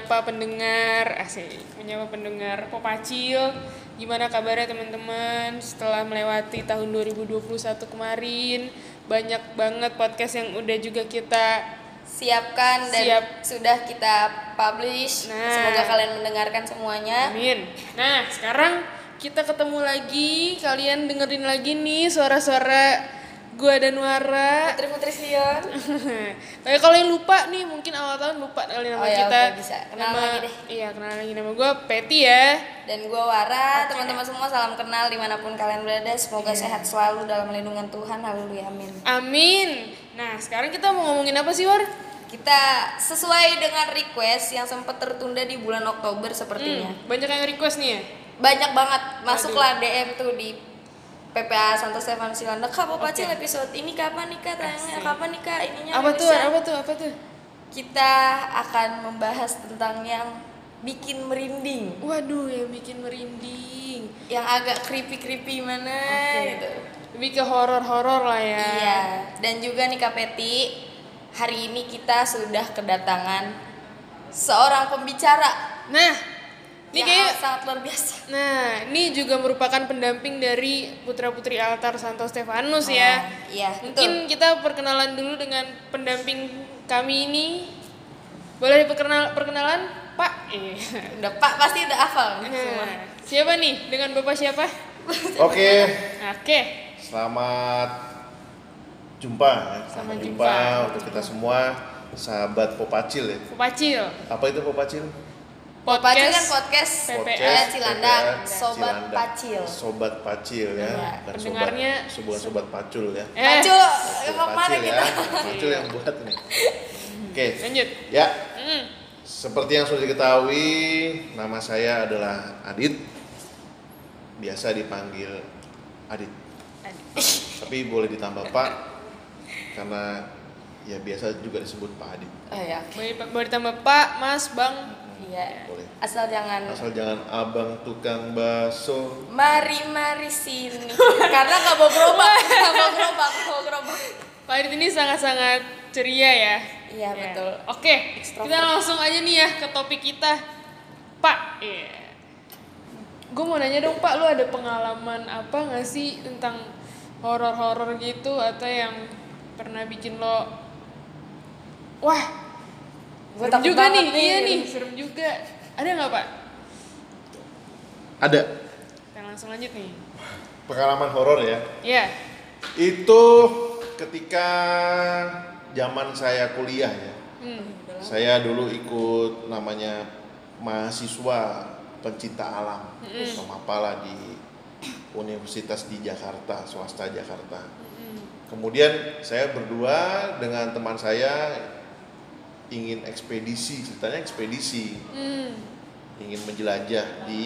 menyapa pendengar asik menyapa pendengar Popacil gimana kabarnya teman-teman setelah melewati tahun 2021 kemarin banyak banget podcast yang udah juga kita siapkan dan Siap. sudah kita publish. Nah. Semoga kalian mendengarkan semuanya. Amin. Nah, sekarang kita ketemu lagi. Kalian dengerin lagi nih suara-suara gua dan Wara. Putri Putri Sion. Tapi kalau yang lupa nih, mungkin awal tahun lupa kali nama Oh ya, kita. oke, bisa. Kenalan nama, lagi deh. Iya, kenalan lagi nama gua Peti ya. Dan gue Wara, teman-teman semua salam kenal di mana pun kalian berada. Semoga Iya. sehat selalu dalam lindungan Tuhan. Haleluya, amin. Amin. Nah, sekarang kita mau ngomongin apa sih, War? Kita sesuai dengan request yang sempat tertunda di bulan Oktober sepertinya. Hmm, banyak yang request nih ya. Banyak banget. Masuklah DM tuh di PPA Santo Stefan Silanda. Kak, Bapak Cil episode ini kapan nih Kak? Tayangnya kapan nih Kak? Ininya Apa tuh? rilisnya?" Apa tuh? Apa tuh? Kita akan membahas tentang yang bikin merinding. Waduh, yang bikin merinding. Yang agak creepy-creepy mana Oke. gitu. Lebih ke horor-horor lah ya. Iya. Dan juga nih Kak Peti, hari ini kita sudah kedatangan seorang pembicara Nah, ini yang kayak sangat luar biasa. Nah, ini juga merupakan pendamping dari putra-putri altar Santo Stefanus ya. Oh, iya, Mungkin kita perkenalan dulu dengan pendamping kami ini. Boleh diperkenal perkenalan, Pak? Iya. Udah Pak pasti udah hafal semua. Nah, siapa nih? Dengan Bapak siapa? Oke, Oke. selamat jumpa ya. Selamat Selamat jumpa. jumpa untuk kita semua sahabat Popacil ya. Popacil. Apa itu Popacil? Pacil kan podcast PPA Cilandak, Sobat Cilandak. Pacil. Sobat Pacil ya. Iya, Dan pendengarnya sobat, sebuah sobat pacul ya. Eh, Pacul, Pacul, mana Pacil kita? ya. Pacul yang buat ini. Oke. lanjut. Ya, Hmm. seperti yang sudah diketahui, nama saya adalah Adit. Biasa dipanggil Adit. Tapi boleh ditambah Pak karena ya biasa juga disebut Pak Adit. Oh ya. Boleh, boleh ditambah Pak, Mas, Bang. Iya. Boleh. Asal jangan Asal jangan abang tukang bakso. mari mari sini. Karena gak bawa gerobak, gak bawa gerobak, gak bawa gerobak. Pak Adit ini sangat-sangat ceria ya. Iya, betul. Oke, Extrovert. kita langsung aja nih ya ke topik kita. Pak, iya. Gue mau nanya dong Pak, lu ada pengalaman apa nggak sih tentang horor-horor gitu atau yang pernah bikin lo wah Serem takut juga nih, nih. iya nih serem juga ada nggak Pak? Ada Kita langsung lanjut nih. pengalaman horor ya. Iya. Itu ketika zaman saya kuliah ya. Hmm. Saya dulu ikut namanya mahasiswa pencinta alam sama apalah di universitas di Jakarta, swasta Jakarta. Kemudian saya berdua dengan teman saya ingin ekspedisi, ceritanya ekspedisi, Hmm. ingin menjelajah di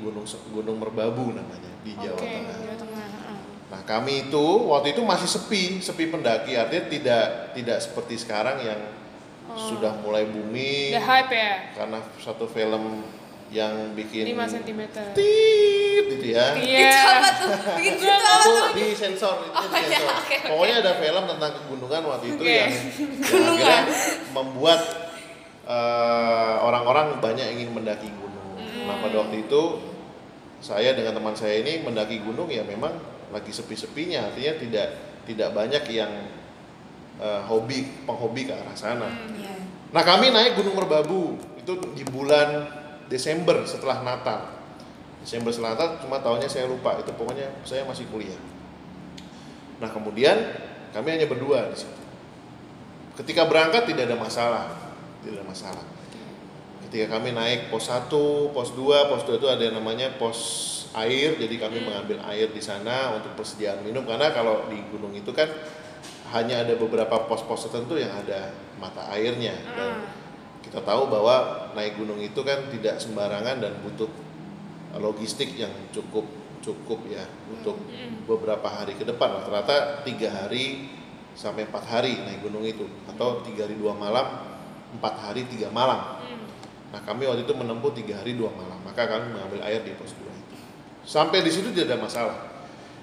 Gunung Gunung Merbabu namanya di Jawa Tengah. Jawa Tengah. Nah kami itu waktu itu masih sepi, sepi pendaki artinya tidak tidak seperti sekarang yang sudah mulai booming Udah hype ya? karena satu film yang bikin 5 cm. Gitu ya. Iya. Itu apa tuh? Bikin gitu apa Itu tuh? di sensor itu Oh, di iya, sensor. oke, oke. Pokoknya ada film tentang kegunungan waktu itu Oke. yang, yang akhirnya membuat eh, orang-orang banyak ingin mendaki gunung. Nah pada waktu itu saya dengan teman saya ini mendaki gunung ya memang lagi sepi-sepinya artinya tidak tidak banyak yang eh, hobi penghobi ke arah sana. Iya. Nah kami naik Gunung Merbabu itu di bulan Desember setelah Natal. Desember setelah Natal cuma tahunnya saya lupa. Itu pokoknya saya masih kuliah. Nah kemudian kami hanya berdua di situ. Ketika berangkat tidak ada masalah, tidak ada masalah. Ketika kami naik pos 1, pos 2, pos 2 itu ada yang namanya pos air, jadi kami mengambil air di sana untuk persediaan minum. Karena kalau di gunung itu kan hanya ada beberapa pos-pos tertentu yang ada mata airnya. Dan kita tahu bahwa naik gunung itu kan tidak sembarangan dan butuh logistik yang cukup cukup ya untuk beberapa hari ke depan. Rata-rata tiga hari sampai empat hari naik gunung itu. Atau tiga hari dua malam empat hari tiga malam. Nah kami waktu itu menempuh tiga hari dua malam. Maka kami mengambil air di pos 2 itu. Sampai di situ tidak ada masalah.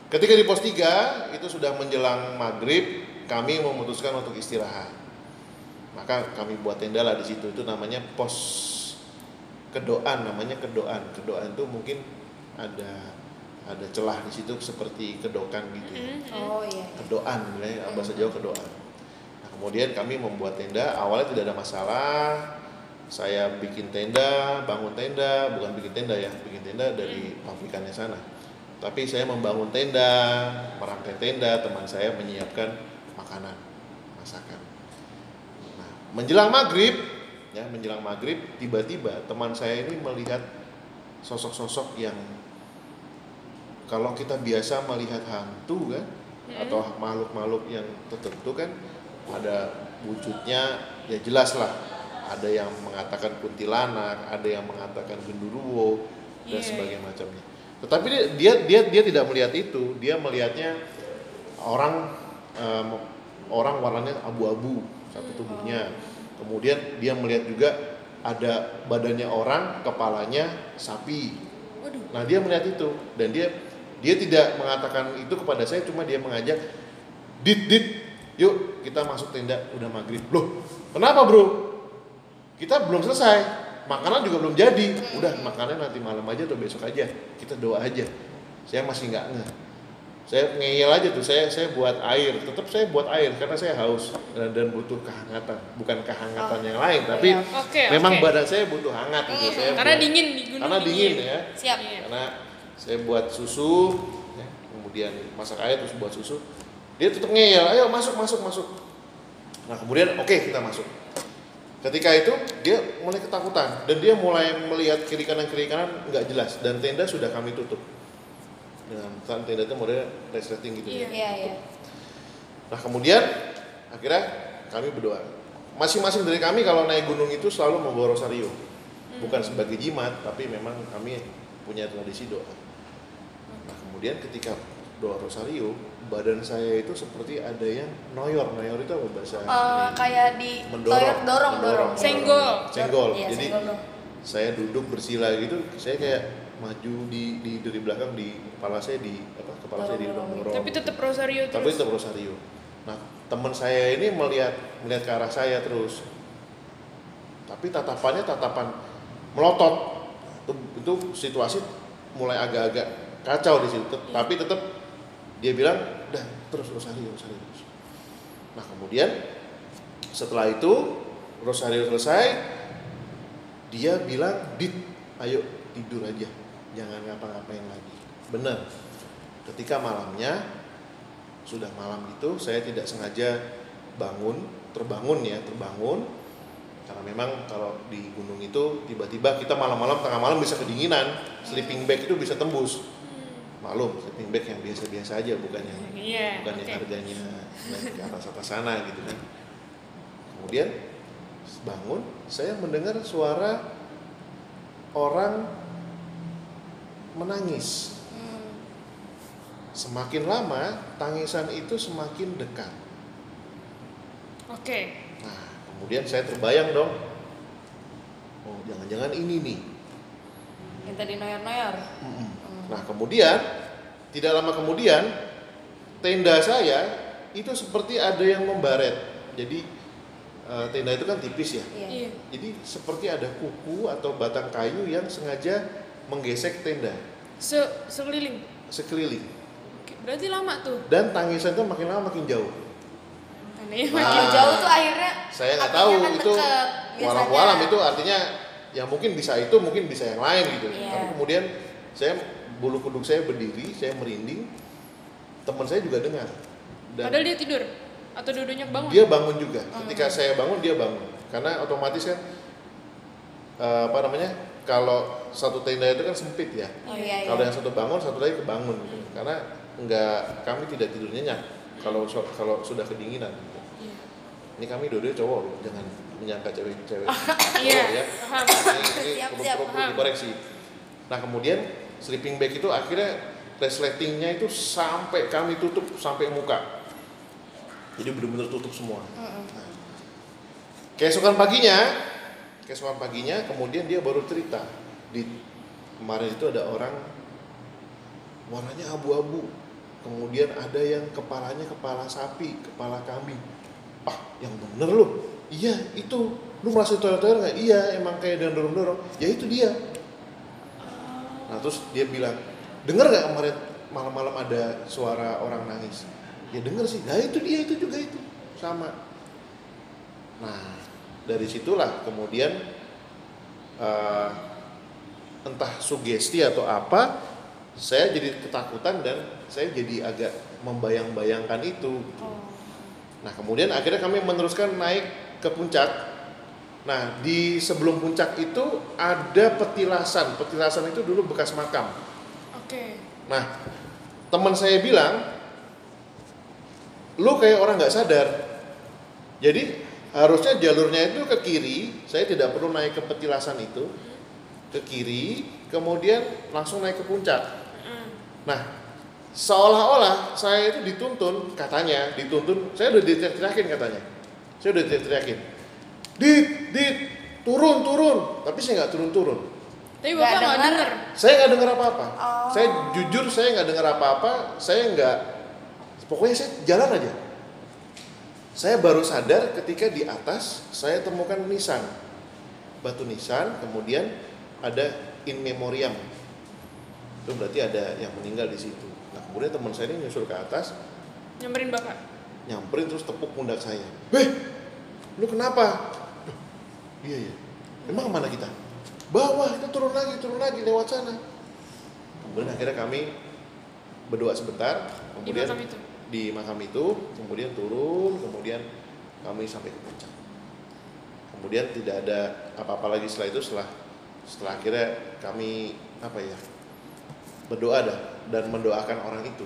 Ketika di pos 3 itu sudah menjelang maghrib kami memutuskan untuk istirahat. Maka kami buat tenda lah di situ. Itu namanya pos kedoan namanya kedoan kedoan itu mungkin ada ada celah di situ seperti kedokan gitu ya. Oh iya. kedoan ya bahasa Jawa kedoan nah, kemudian kami membuat tenda. Awalnya tidak ada masalah. Saya bikin tenda bangun tenda. Bukan bikin tenda ya bikin tenda dari pabrikannya sana. Tapi saya membangun tenda merangkai tenda. Teman saya menyiapkan makanan masakan. Nah menjelang maghrib ya menjelang maghrib tiba-tiba teman saya ini melihat sosok-sosok yang kalau kita biasa melihat hantu kan atau makhluk-makhluk yang tertentu kan ada wujudnya ya jelas lah. Ada yang mengatakan kuntilanak ada yang mengatakan genderuwo dan Iya, sebagainya macamnya. Tetapi dia, dia dia dia tidak melihat itu. Dia melihatnya orang em, orang warnanya abu-abu satu tubuhnya kemudian dia melihat juga ada badannya orang kepalanya sapi Waduh. Nah dia melihat itu dan dia dia tidak mengatakan itu kepada saya, cuma dia mengajak, dit dit, yuk kita masuk tenda udah maghrib. Loh, kenapa bro? Kita belum selesai, makanan juga belum jadi. Udah makanan nanti malam aja atau besok aja, kita doa aja. Saya masih nggak ngeh. Saya ngeyel aja tuh, saya saya buat air, tetap saya buat air karena saya haus dan, dan butuh kehangatan, bukan kehangatan yang lain, tapi iya. Oke, memang oke. badan saya butuh hangat gitu. Saya Karena buat- dingin di gunung karena dingin ya Siap. Iya. karena saya buat susu ya, kemudian masak air terus buat susu dia tetap ngeyel ayo masuk masuk masuk nah kemudian oke kita masuk ketika itu dia mulai ketakutan dan dia mulai melihat kiri kanan kiri kanan nggak jelas dan tenda sudah kami tutup dengan kan tenda itu modelnya resleting gitu ya Iya iya. Nah kemudian akhirnya kami berdoa. Masing-masing dari kami kalau naik gunung itu selalu membawa rosario, bukan sebagai jimat, tapi memang kami punya tradisi doa. Nah kemudian ketika doa rosario, badan saya itu seperti ada yang noyor. Noyor itu apa bahasa? Eh, ini? kayak di Mendorong, toilet dorong mendorong. dorong. Senggol. Senggol. Iya, Jadi senggol saya duduk bersila gitu, saya kayak maju di, di dari belakang di kepala saya di apa kepala saya di Dorong-dorong. Dorong. Tapi tetap rosario tapi terus. tetap rosario. Nah teman saya ini melihat melihat ke arah saya terus. Tapi tatapannya tatapan melotot. Itu, itu situasi mulai agak-agak kacau di situ. Tet- tapi tetap dia bilang udah terus rosario rosario terus. Nah kemudian setelah itu rosario selesai dia bilang dit ayo tidur aja jangan ngapa-ngapain lagi. Benar. Ketika malamnya sudah malam itu saya tidak sengaja bangun terbangun ya terbangun. Karena memang kalau di gunung itu tiba-tiba kita malam-malam tengah malam bisa kedinginan. Sleeping bag itu bisa tembus. Maklum sleeping bag yang biasa-biasa aja bukan yang Iya. bukan yang harganya naik ke atas atas sana gitu kan. Kemudian bangun saya mendengar suara orang menangis Hmm. semakin lama tangisan itu semakin dekat Oke. nah kemudian saya terbayang dong oh jangan-jangan ini nih Yang tadi noyor-noyor. Nah kemudian tidak lama kemudian tenda saya itu seperti ada yang membaret. Jadi eh, tenda itu kan tipis ya. Iya. Jadi seperti ada kuku atau batang kayu yang sengaja menggesek tenda Se sekeliling. sekeliling. Oke, Berarti lama tuh. Dan tangisan itu makin lama makin jauh. Nah, Makin jauh tuh akhirnya Saya nggak tahu kan itu deket, walau biasanya. walam itu artinya yang mungkin bisa itu mungkin bisa yang lain gitu. Iya. Tapi kemudian saya bulu kuduk saya berdiri, saya merinding. Teman saya juga dengar. Dan Padahal dia tidur atau dua-duanya bangun. dia bangun juga. Hmm. Ketika saya bangun dia bangun. Karena otomatis kan eh, apa namanya? Kalau satu tenda itu kan sempit ya. Oh iya iya. Kalau yang satu bangun, satu lagi kebangun gitu. Karena enggak kami tidak tidur nyenyak kalau so- kalau sudah kedinginan. gitu. Iya. Ini kami dua-duanya cowok loh, jangan menyangka cewek-cewek. Iya. Ya. Ini, ini Siap, perlu, siap, dikoreksi. Nah kemudian sleeping bag itu akhirnya resletingnya itu sampai kami tutup sampai muka. Jadi benar-benar tutup semua. Mm-mm. Keesokan paginya, keesokan paginya kemudian dia baru cerita. Di kemarin itu ada orang warnanya abu-abu. Kemudian ada yang kepalanya kepala sapi, kepala kambing. Ah, yang bener loh. iya itu. Lu merasa toyor-toyor nggak? Iya emang kayak dorong-dorong. Ya itu dia. Nah terus dia bilang denger nggak kemarin malam-malam ada suara orang nangis? Ya denger sih. Nah itu dia itu juga itu. Sama. Nah dari situlah kemudian eh, entah sugesti atau apa saya jadi ketakutan dan saya jadi agak membayang-bayangkan itu Nah, kemudian akhirnya kami meneruskan naik ke puncak. Nah, di sebelum puncak itu ada petilasan. Petilasan itu dulu bekas makam. Oke. Nah, teman saya bilang, lu kayak orang nggak sadar. Jadi harusnya jalurnya itu ke kiri. Saya tidak perlu naik ke petilasan itu, ke kiri, kemudian langsung naik ke puncak. Mm. Nah, seolah-olah saya itu dituntun, katanya dituntun, saya udah diteriakin katanya. Saya udah diteriakin. Dit, dit, turun, turun. Tapi saya nggak turun-turun. Tapi Nggak bapak nggak denger. Saya nggak dengar apa-apa. Oh. Saya jujur saya nggak dengar apa-apa. Saya nggak, pokoknya saya jalan aja. Saya baru sadar ketika di atas saya temukan nisan, batu nisan, kemudian ada in memoriam. Itu berarti ada yang meninggal di situ. Nah kemudian teman saya ini nyusul ke atas, Nyamperin bapak. nyamperin terus tepuk pundak saya. Weh, lu kenapa? Duh, iya iya. Emang ke mana kita? Bawah, kita turun lagi, turun lagi lewat sana. Kemudian akhirnya kami berdoa sebentar, Di kemudian makam itu. Di makam itu, kemudian turun, kemudian kami sampai ke puncak. Kemudian tidak ada apa-apa lagi setelah itu, setelah setelah akhirnya kami apa ya berdoa dah dan mendoakan orang itu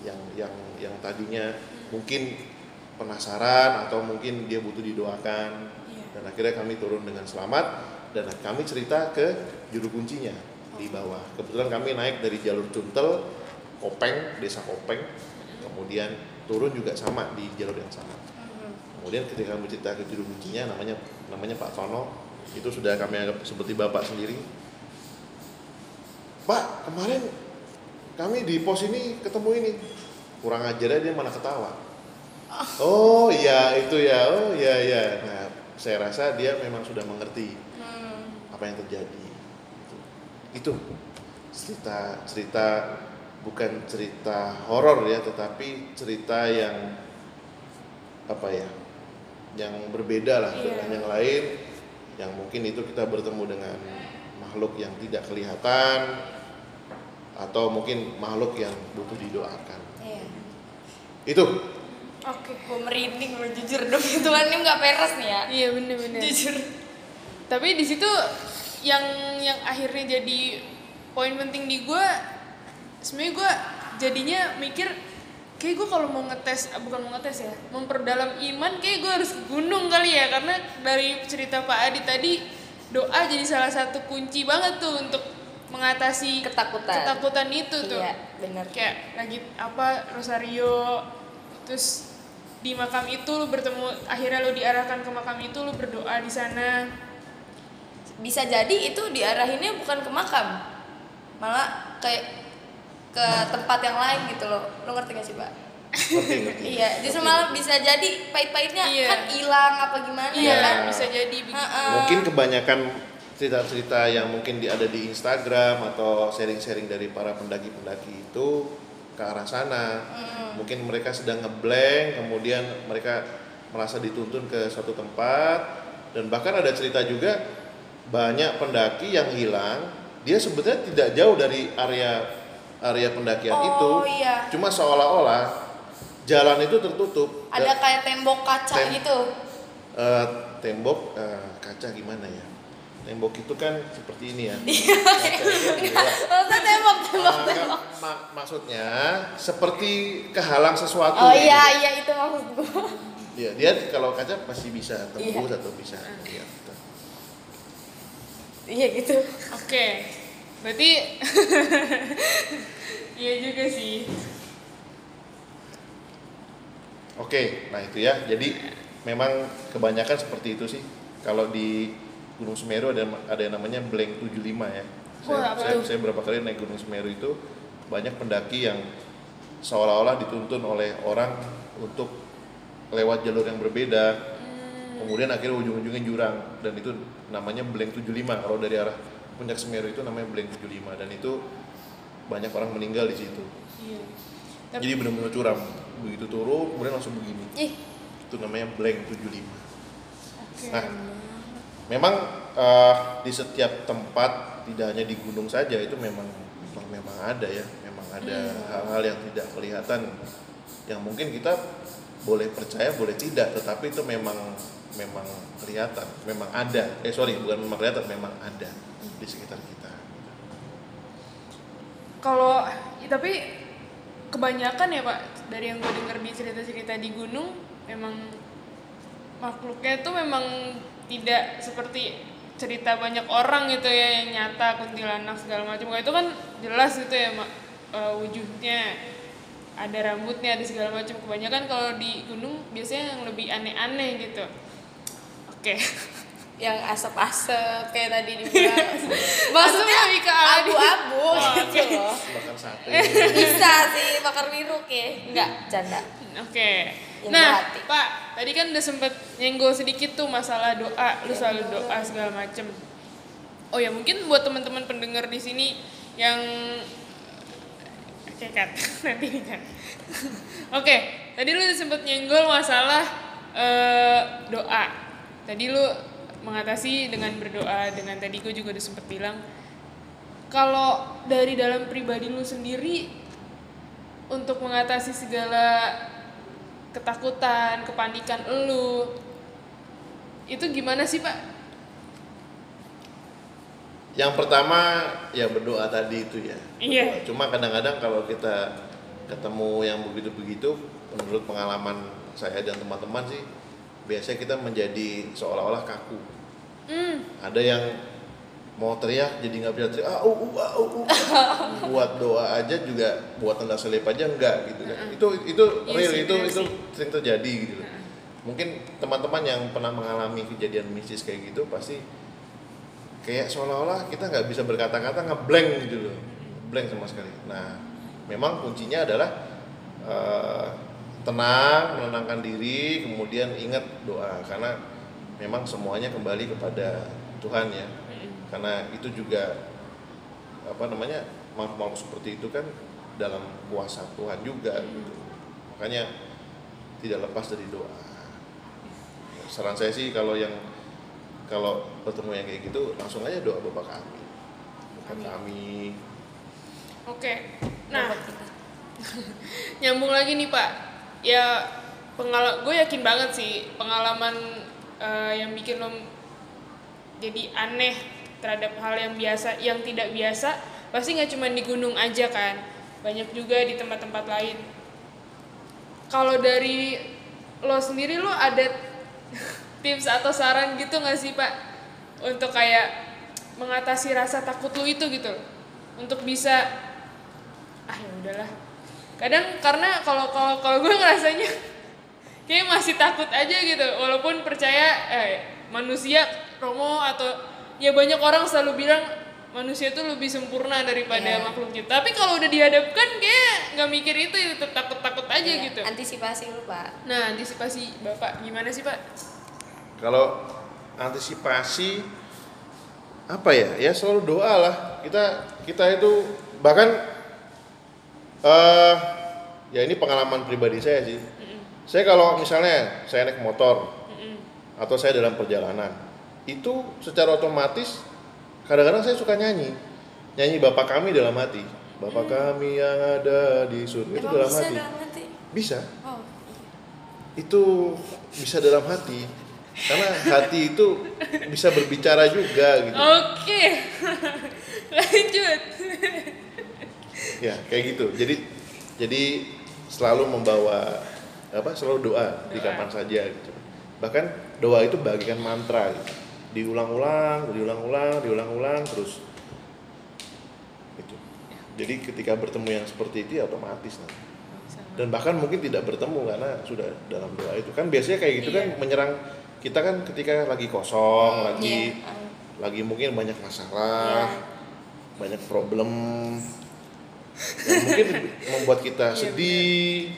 yang yang yang tadinya mungkin penasaran atau mungkin dia butuh didoakan Iya. dan akhirnya kami turun dengan selamat dan kami cerita ke juru kuncinya di bawah kebetulan kami naik dari jalur Cuntel Kopeng desa Kopeng kemudian turun juga sama di jalur yang sama. Kemudian ketika kami cerita ke juru kuncinya namanya namanya Pak Tono itu sudah kami anggap seperti bapak sendiri. Pak kemarin kami di pos ini ketemu ini. Kurang ajar aja dia malah ketawa. Oh iya itu ya. Oh iya iya. Nah saya rasa dia memang sudah mengerti Hmm. apa yang terjadi. Itu, itu. Cerita cerita bukan cerita horor ya tetapi cerita yang apa ya yang berbeda lah Iya. dengan yang lain yang mungkin itu kita bertemu dengan makhluk yang tidak kelihatan atau mungkin makhluk yang butuh didoakan Iya. itu Oke. Gue merinding lo jujur dong itu kan ini nggak peres nih ya. Iya bener-bener. Jujur. Tapi di situ yang yang akhirnya jadi poin penting di gue, sebenarnya gue jadinya mikir kayak gue kalau mau ngetes ah, bukan mau ngetes ya memperdalam iman kayak gue harus ke gunung kali ya karena dari cerita Pak Adi tadi doa jadi salah satu kunci banget tuh untuk mengatasi Ketakutan. ketakutan itu tuh Iya, bener. kayak lagi apa rosario terus di makam itu lu bertemu akhirnya lu diarahkan ke makam itu lu berdoa di sana Bisa jadi itu diarahinnya bukan ke makam. Malah kayak ke tempat yang lain gitu loh. Lo ngerti gak sih, Pak? Iya, justru malah bisa jadi pahit-pahitnya Iya. kan hilang apa gimana iya ya kan? bisa jadi begitu mungkin kebanyakan cerita-cerita yang mungkin di, ada di Instagram atau sharing-sharing dari para pendaki-pendaki itu ke arah sana. Mungkin mereka sedang ngeblank, kemudian mereka merasa dituntun ke suatu tempat dan bahkan ada cerita juga banyak pendaki yang hilang, dia sebetulnya tidak jauh dari area area pendakian Oh, itu. iya. Cuma seolah-olah jalan itu tertutup. Ada kayak tembok kaca Tem- gitu. Eh, tembok eh, kaca gimana ya? Tembok itu kan seperti ini ya. Iya. Kaca itu adalah- Maksudnya tembok, tembok, Ah, tembok. mak- maksudnya seperti kehalang sesuatu. Oh gitu. iya, iya itu maksud gue. Iya, dia kalau kaca pasti bisa tembus Iya. atau bisa. Iya, gitu. Iya gitu. oke berarti iya juga sih Oke, nah itu ya. Jadi memang kebanyakan seperti itu sih. Kalau di Gunung Semeru ada ada yang namanya blank 75 ya. Saya, Wah, saya, saya berapa kali naik Gunung Semeru itu banyak pendaki yang seolah-olah dituntun oleh orang untuk lewat jalur yang berbeda. kemudian akhirnya ujung-ujungnya jurang dan itu namanya Blank 75 kalau dari arah puncak Semeru itu namanya Blank 75 dan itu banyak orang meninggal di situ. Iya. Tapi- jadi benar-benar curam. Begitu turun kemudian langsung begini. Ih. Itu namanya Blank 75 Oke. Nah, memang eh, di setiap tempat tidak hanya di gunung saja itu memang memang, memang ada ya, memang ada hal-hal yang tidak kelihatan. Yang mungkin kita boleh percaya boleh tidak, tetapi itu memang memang kelihatan, memang ada. Eh sorry, bukan memang kelihatan, memang ada di sekitar kita. Kalau ya, tapi kebanyakan ya Pak dari yang gue dengar di cerita-cerita di gunung memang makhluknya tuh memang tidak seperti cerita banyak orang gitu ya yang nyata kuntilanak segala macam. Itu kan jelas gitu ya Mak eh, wujudnya ada rambutnya ada segala macam. Kebanyakan kalau di gunung biasanya yang lebih aneh-aneh gitu. Oke. yang asap-asap kayak tadi dibilang maksudnya lebih ke abu-abu Oh, gitu oke. loh Bakar sate. bisa sih bakar wiruk ya enggak canda Oke. Yang Nah, berhati. Pak, tadi kan udah sempet nyenggol sedikit tuh masalah doa, lu selalu doa segala macem. Oh ya, mungkin buat teman-teman pendengar di sini yang Oke nanti nih kan. Oke, tadi lu udah sempet nyenggol masalah eh, doa. Tadi lu mengatasi dengan berdoa, dengan tadi gue juga udah sempet bilang kalau dari dalam pribadi lu sendiri untuk mengatasi segala ketakutan, kepanikan elu itu gimana sih pak? Yang pertama ya berdoa tadi itu ya. Iya. Cuma kadang-kadang kalau kita ketemu yang begitu-begitu, menurut pengalaman saya dan teman-teman sih, biasanya kita menjadi seolah-olah kaku. Hmm, Ada yang mau teriak jadi nggak bisa teriak, ah, uh, uh, uh, uh. buat doa aja juga, buat tanda selip aja enggak gitu kan. Itu itu Iya real, sih, itu bener itu sering terjadi gitu. loh. Mungkin teman-teman yang pernah mengalami kejadian mistis kayak gitu pasti kayak seolah-olah kita nggak bisa berkata-kata ngeblank gitu loh blank sama sekali nah memang kuncinya adalah eh, tenang menenangkan diri kemudian ingat doa. Karena memang semuanya kembali kepada Tuhan ya. Karena itu juga apa namanya makhluk-makhluk seperti itu kan dalam kuasa Tuhan juga gitu. Makanya tidak lepas dari doa. Saran saya sih kalau yang kalau bertemu yang kayak gitu langsung aja doa bapak kami bapak Amin. kami oke. Nah, nyambung lagi nih pak. Ya pengal, gue yakin banget sih pengalaman eh, yang bikin lo jadi aneh terhadap hal yang biasa, yang tidak biasa, pasti nggak cuma di gunung aja kan, banyak juga di tempat-tempat lain. Kalau dari lo sendiri lo ada tips atau saran gitu nggak sih pak untuk kayak mengatasi rasa takut lo itu gitu untuk bisa ah ya udahlah kadang karena kalau kalau kalau gue ngerasanya kayak masih takut aja gitu. Walaupun percaya eh manusia Romo atau ya banyak orang selalu bilang manusia tuh lebih sempurna daripada Iya. makhluknya tapi kalau udah dihadapkan kayak nggak mikir itu ya tetap takut takut aja Iya, gitu. antisipasi lu pak. Nah antisipasi bapak gimana sih pak? Kalau antisipasi apa ya? Ya selalu doa lah. Kita kita itu bahkan eh ya ini pengalaman pribadi saya sih. Saya kalau misalnya saya naik motor Mm-mm. atau saya dalam perjalanan itu secara otomatis kadang-kadang saya suka nyanyi. Nyanyi bapak kami dalam hati. Bapak kami yang ada di surga itu dalam hati. dalam hati? Bisa. Oh itu bisa dalam hati. Karena hati itu bisa berbicara juga gitu. Oke. Lanjut ya kayak gitu jadi jadi selalu membawa apa selalu doa di kapan saja gitu bahkan doa itu bagikan mantra gitu. diulang-ulang diulang-ulang diulang-ulang terus itu jadi ketika bertemu yang seperti itu ya otomatis nanti dan bahkan mungkin tidak bertemu karena sudah dalam doa itu kan biasanya kayak gitu kan Iya. menyerang kita kan ketika lagi kosong lagi iya. lagi mungkin banyak masalah Iya. banyak problem yang mungkin membuat kita Iya, sedih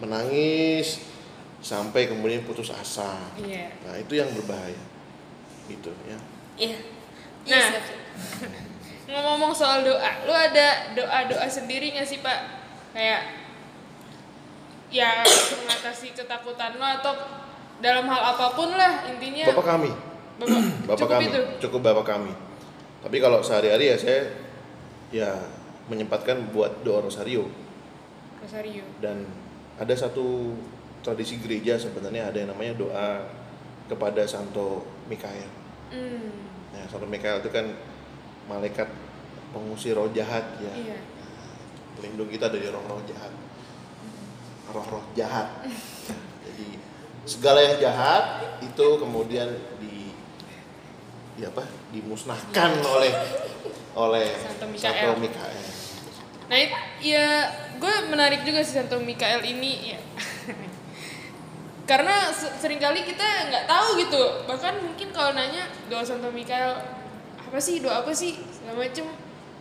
menangis sampai kemudian putus asa. Iya. Nah, itu yang berbahaya. Gitu ya. Iya. Nah. Iya, siap. Ngomong-ngomong soal doa, lu ada doa-doa sendiri nggak sih Pak? Kayak ya mengatasi ketakutan lo atau dalam hal apa pun lah intinya. Bapak kami, Bapak, bapak cukup kami, itu. cukup bapak kami. Tapi kalau sehari-hari ya saya ya menyempatkan buat doa rosario Rosario. dan ada satu tradisi gereja sebenarnya ada yang namanya doa kepada Santo Mikael. Hmm. Nah, Santo Mikael itu kan malaikat pengusir roh jahat ya. Iya. Pelindung kita dari roh-roh jahat. Roh-roh jahat. Jadi segala yang jahat itu kemudian di di apa? dimusnahkan oleh oleh Santo Mikael. Santo Mikael. Nah, it- ya gue menarik juga sih Santo Mikael ini ya. Karena se- sering kali kita nggak tahu gitu. Bahkan mungkin kalau nanya doa Santo Mikael apa sih doa apa sih segala macem.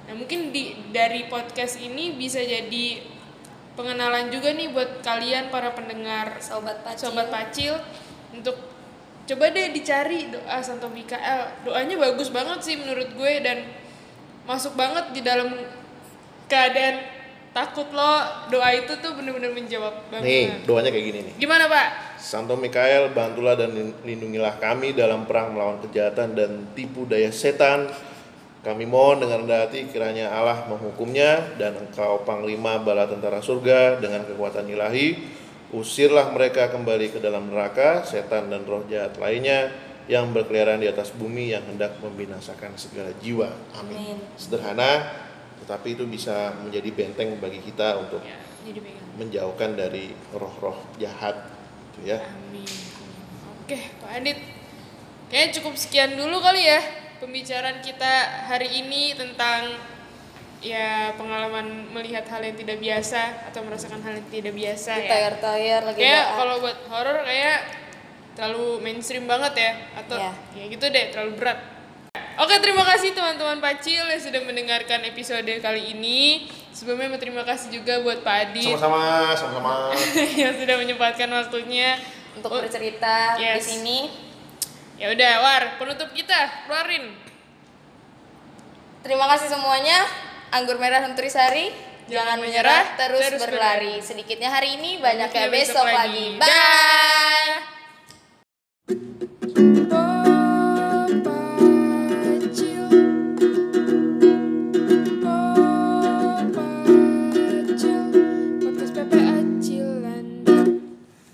Nah mungkin di dari podcast ini bisa jadi pengenalan juga nih buat kalian para pendengar Sobat Pacil. Sobat Pacil untuk coba deh dicari doa Santo Mikael. Doanya bagus banget sih menurut gue dan masuk banget di dalam keadaan takut lo. Doa itu tuh bener-bener menjawab banget. Nih, doanya kayak gini nih. Gimana Pak? Santo Mikael, bantulah dan lindungilah kami dalam perang melawan kejahatan dan tipu daya setan. Kami mohon dengan rendah hati kiranya Allah menghukumnya dan engkau panglima bala tentara surga dengan kekuatan ilahi. Usirlah mereka kembali ke dalam neraka, setan dan roh jahat lainnya yang berkeliaran di atas bumi yang hendak membinasakan segala jiwa. Amin. Amin. Sederhana, tetapi itu bisa menjadi benteng bagi kita untuk Ya, menjauhkan dari roh-roh jahat. Gitu ya. Amin. Oke, Pak Adit. Kayaknya cukup sekian dulu kali ya pembicaraan kita hari ini tentang ya pengalaman melihat hal yang tidak biasa atau merasakan hal yang tidak biasa ya. Tayar-tayar lagi Kayak kalau buat horor kayak terlalu mainstream banget ya atau Iya. ya gitu deh terlalu berat. Oke terima kasih teman-teman Pacil yang sudah mendengarkan episode kali ini. Sebelumnya terima kasih juga buat Pak Adit Sama-sama, sama-sama. yang sudah menyempatkan waktunya untuk Oh, bercerita di yes. sini. Ya udah, War, penutup kita, keluarin. Terima kasih semuanya. Anggur merah Nutrisari. Jangan Jangan menyerah, terus, terus berlari. Sedikitnya hari ini, banyaknya besok besok lagi. lagi. Bye. Dah.